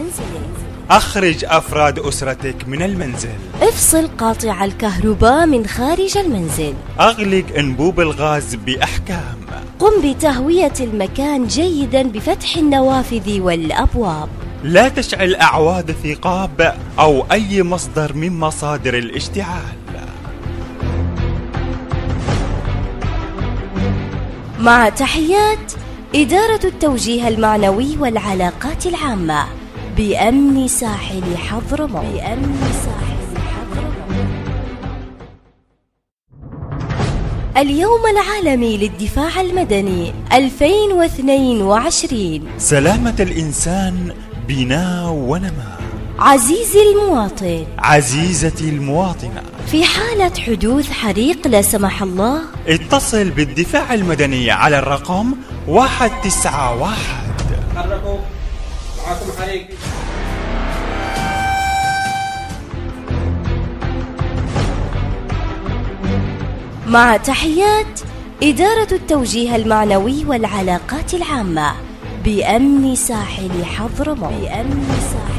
أخرج أفراد أسرتك من المنزل. افصل قاطع الكهرباء من خارج المنزل. أغلق أنبوب الغاز بأحكام. قم بتهوية المكان جيدا بفتح النوافذ والأبواب. لا تشعل أعواد ثقاب أو أي مصدر من مصادر الاشتعال. مع تحيات إدارة التوجيه المعنوي والعلاقات العامة. بأمن ساحل حضرموت بأمن ساحل حضرموت اليوم العالمي للدفاع المدني 2022 سلامة الإنسان بناء ونماء عزيزي المواطن. عزيزتي المواطنة. في حالة حدوث حريق لا سمح الله. اتصل بالدفاع المدني على الرقم 191 تحركوا معكم حريق. مع تحيات إدارة التوجيه المعنوي والعلاقات العامة. بأمن ساحل حضرموت. بأمن ساحل حضرموت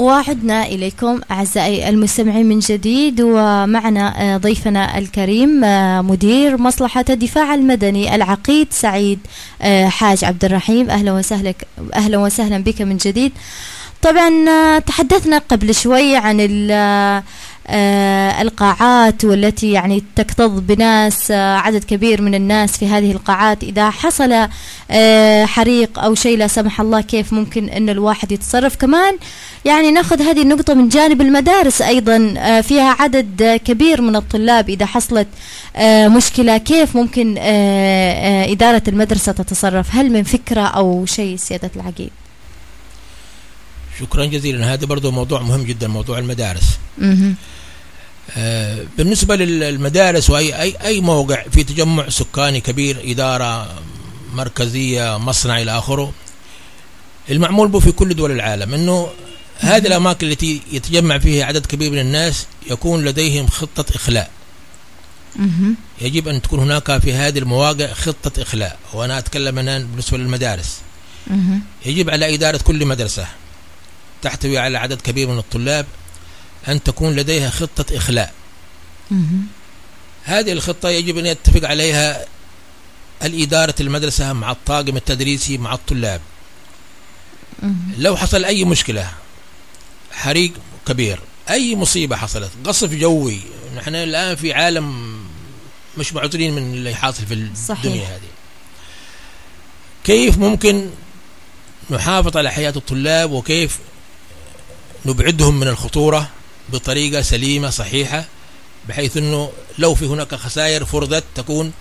وعدنا إليكم أعزائي المستمعين من جديد ومعنا آه، ضيفنا الكريم آه، مدير مصلحة الدفاع المدني العقيد سعيد آه، حاج عبد الرحيم. أهلا وسهلا أهلا وسهلا بك من جديد. طبعا تحدثنا قبل شوي عن القاعات والتي يعني تكتظ بناس آه، عدد كبير من الناس في هذه القاعات. إذا حصل آه، حريق أو شيء لا سمح الله كيف ممكن أن الواحد يتصرف؟ كمان يعني نأخذ هذه النقطة من جانب المدارس أيضا آه، فيها عدد آه، كبير من الطلاب إذا حصلت آه، مشكلة كيف ممكن آه، آه، إدارة المدرسة تتصرف؟ هل من فكرة أو شيء سيادة العقيد؟ شكرا جزيلا. هذا برضو موضوع مهم جدا موضوع المدارس. آه، بالنسبة للمدارس وأي أي أي موقع في تجمع سكاني كبير إدارة مركزية مصنع إلى آخره المعمول به في كل دول العالم أنه هذه الأماكن التي يتجمع فيها عدد كبير من الناس يكون لديهم خطة إخلاء. يجب أن تكون هناك في هذه المواقع خطة إخلاء وأنا أتكلم الآن بالنسبة للمدارس. يجب على إدارة كل مدرسة تحتوي على عدد كبير من الطلاب أن تكون لديها خطة إخلاء. هذه الخطة يجب أن يتفق عليها الإدارة المدرسة مع الطاقم التدريسي مع الطلاب. لو حصل أي مشكلة حريق كبير أي مصيبة حصلت قصف جوي نحن الآن في عالم مش معذورين من اللي حاصل في صحيح. الدنيا هذه كيف ممكن نحافظ على حياة الطلاب وكيف نبعدهم من الخطورة بطريقة سليمة صحيحة بحيث أنه لو في هناك خسائر فرضت تكون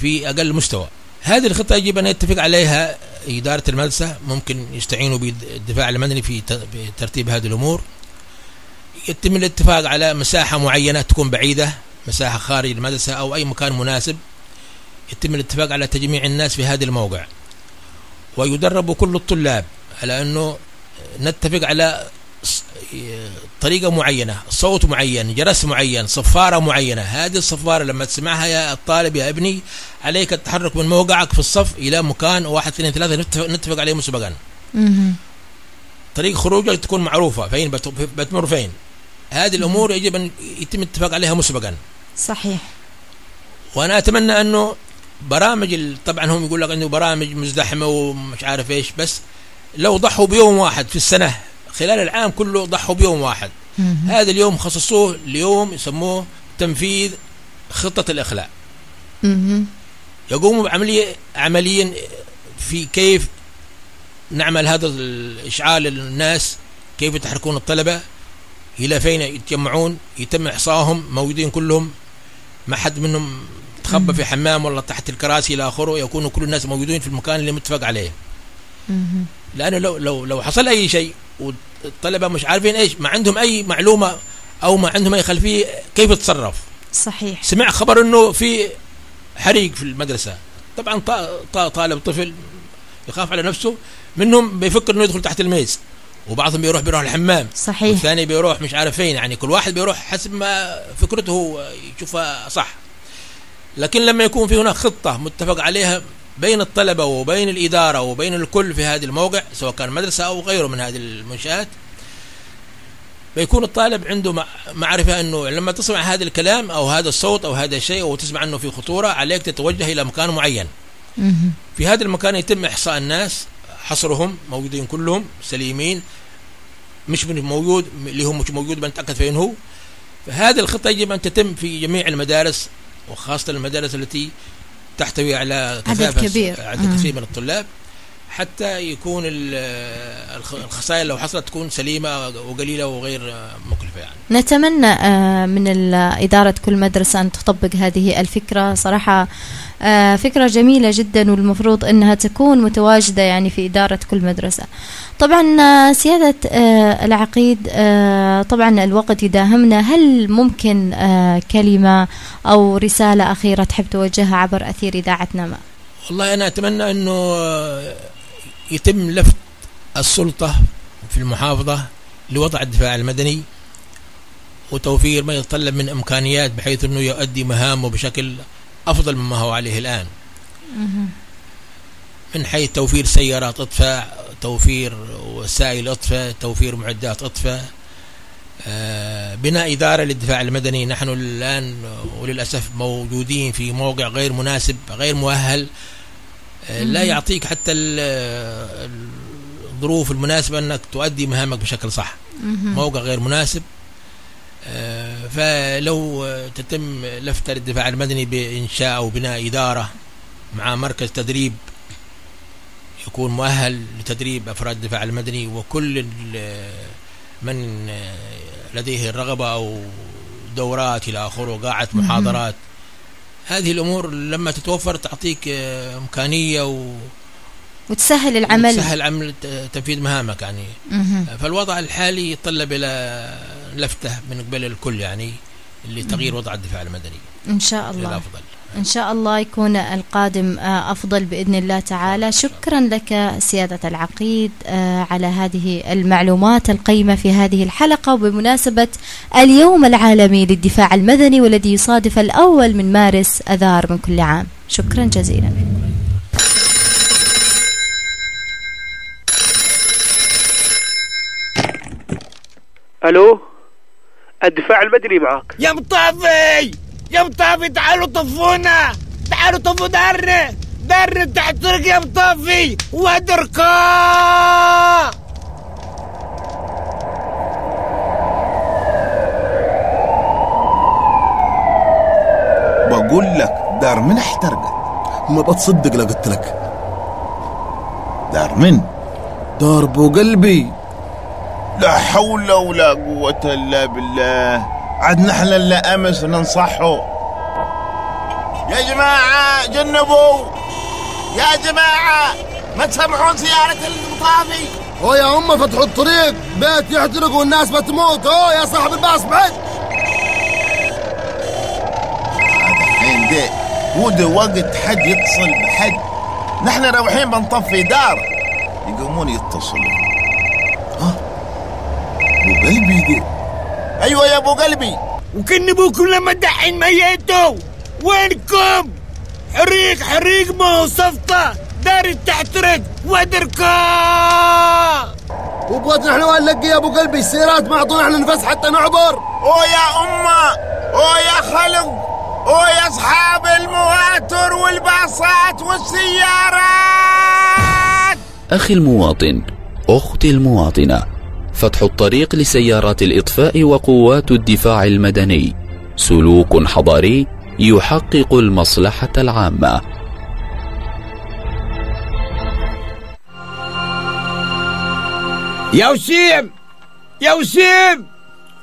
في أقل مستوى. هذه الخطة يجب أن يتفق عليها إدارة المدرسة ممكن يستعينوا بالدفاع المدني في ترتيب هذه الأمور. يتم الاتفاق على مساحة معينة تكون بعيدة مساحة خارج المدرسة أو أي مكان مناسب. يتم الاتفاق على تجميع الناس في هذا الموقع. ويدرب كل الطلاب على أنه نتفق على طريقة معينة صوت معين جرس معين صفارة معينة. هذه الصفارة لما تسمعها يا الطالب يا ابني عليك التحرك من موقعك في الصف إلى مكان واحد اثنين ثلاثة نتفق, نتفق عليه مسبقا. طريق خروجك تكون معروفة. فين؟ بتمر فين؟ هذه الأمور يجب أن يتم الاتفاق عليها مسبقا. صحيح. وأنا أتمنى أنه برامج طبعا هم يقول لك أنه برامج مزدحمة ومش عارف إيش بس لو ضحوا بيوم واحد في السنة خلال العام كله ضحوا بيوم واحد. هذا اليوم خصصوه ليوم يسموه تنفيذ خطة الإخلاء. يقوموا بعملية عمليا في كيف نعمل هذا الإشعار للناس كيف يتحركون الطلبة إلى فين يتجمعون يتم إحصائهم موجودين كلهم. ما حد منهم تخبى في حمام ولا تحت الكراسي إلى آخره يكونوا كل الناس موجودين في المكان اللي متفق عليه. لأنه لو لو لو حصل أي شيء والطلبة مش عارفين إيش ما عندهم أي معلومة أو ما عندهم أي خلفية كيف تتصرف صحيح. سمع خبر إنه في حريق في المدرسة. طبعا طالب طفل يخاف على نفسه منهم بيفكر إنه يدخل تحت الميز وبعضهم بيروح بيروح الحمام. صحيح. والثاني بيروح مش عارف فين يعني كل واحد بيروح حسب ما فكرته يشوفها صح. لكن لما يكون في هناك خطة متفق عليها بين الطلبة وبين الإدارة وبين الكل في هذا الموقع سواء كان مدرسة أو غيره من هذه المنشآت. فيكون الطالب عنده معرفة أنه لما تسمع هذا الكلام أو هذا الصوت أو هذا الشيء أو تسمع أنه في خطورة عليك تتوجه إلى مكان معين. في هذا المكان يتم إحصاء الناس حصرهم موجودين كلهم سليمين مش من موجود اللي هو مش موجود بنتأكد فين هو. فهذه الخطة يجب أن تتم في جميع المدارس وخاصة المدارس التي تحتوي على عدد كبير. عدد كثير من الطلاب. حتى يكون الخسائر لو حصلت تكون سليمة وقليلة وغير مكلفة يعني. نتمنى آه، من إدارة كل مدرسة أن تطبق هذه الفكرة. صراحة آه، فكرة جميلة جدا والمفروض أنها تكون متواجدة يعني في إدارة كل مدرسة. طبعا آه، سيادة العقيد طبعا الوقت يداهمنا. هل ممكن كلمة أو رسالة أخيرة تحب توجهها عبر أثير إذاعتنا ما والله أنا أتمنى أنه يتم لفت السلطة في المحافظة لوضع الدفاع المدني وتوفير ما يتطلب من إمكانيات بحيث أنه يؤدي مهامه بشكل أفضل مما هو عليه الآن. من حيث توفير سيارات إطفاء توفير وسائل إطفاء توفير معدات إطفاء آه، بناء إدارة للدفاع المدني. نحن الآن وللأسف موجودين في موقع غير مناسب غير مؤهل لا يعطيك حتى الظروف المناسبة أنك تؤدي مهامك بشكل صح. موقع غير مناسب. آه، فلو تتم لفتة للدفاع المدني بإنشاء أو بناء إدارة مع مركز تدريب يكون مؤهل لتدريب أفراد الدفاع المدني وكل من لديه الرغبة أو دورات إلى آخره قاعة محاضرات هذه الأمور لما تتوفر تعطيك آه، إمكانية و وتسهل العمل. وتسهل عمل تنفيذ مهامك يعني. مه. فالوضع الحالي يتطلب إلى لفتة من قبل الكل يعني اللي تغيير وضع الدفاع المدني. إن شاء الله. الافضل إن شاء الله يكون القادم آه، أفضل بإذن الله تعالى. شكرا لك سيادة العقيد آه، على هذه المعلومات القيمة في هذه الحلقة. وبمناسبة اليوم العالمي للدفاع المدني والذي يصادف الأول من مارس أذار من كل عام. شكرا جزيلا. ألو؟ الدفاع المدني معك. يا مطافي! يا مطافي تعالوا طفونا. تعالوا طفوا دارنا دارنا تحت يا مطافي. ودركا بقول لك دار من احترقت. ما بتصدق لا قلت لك. دار من؟ دار بو قلبي. لا حول ولا قوة إلا بالله. عاد نحن اللي أمس ننصحه. يا جماعة جنبوا. يا جماعة ما تسمعون سيارة المطافي. هو يا أمة فتحوا الطريق. بيت يحترق والناس بتموت. هو يا صاحب الباص بعد. الحين ده هو ده وقت حد يتصل بحد. نحن رايحين بنطفي دار. يقومون يتصلون. ها؟ ابو قلبي ده أيوه يا أبو قلبي. وكن ابوكم لما دحين ميتوا. وينكم؟ حريق حريق ما هو صفطة دار تحترق. ودركا وبغيت نحن وين نلقي يا أبو قلبي؟ السيارات ما أعطونا إحنا نفس حتى نعبر. أو يا أمة. أو يا خلق. أو يا أصحاب المواتر والباصات والسيارات. أخي المواطن أختي المواطنة فتح الطريق لسيارات الإطفاء وقوات الدفاع المدني. سلوك حضاري يحقق المصلحة العامة. يا وسيم! يا وسيم!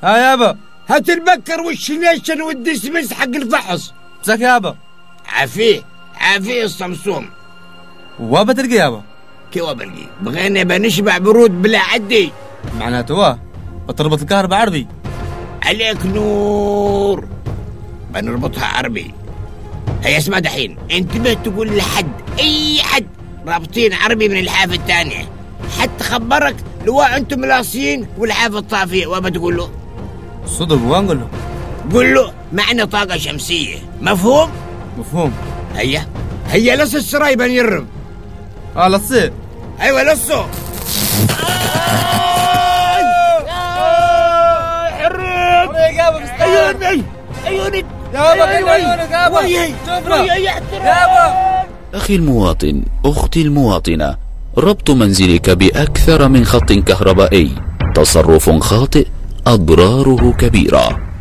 ها يابا هات البكر والشنيشن والدسمس حق الفحص؟ مساك يابا عافيه عافيه الصمصوم وابا تلقى يابا كيف بلقي بغينا بنشبع برود بلا عدي. معناته بتربط الكهرباء عربي عليك نور. بنربطها عربي. هيا اسمع دحين. انتبه تقول لحد أي حد رابطين عربي من الحافة الثانية. حتى خبرك لو أنتم لاصين والحافة الطافية وما تقول له؟ صدق وين قول له؟ قول له معنا طاقة شمسية. مفهوم؟ مفهوم. هيا. هيا لص السراي بنيرم آه لا تصير أيوه لصو يابا عيوني عيوني يابا عيونك يابا شوفنا يابا أخي المواطن أختي المواطنة ربط منزلك بأكثر من خط كهربائي. تصرف خاطئ أضراره كبيرة.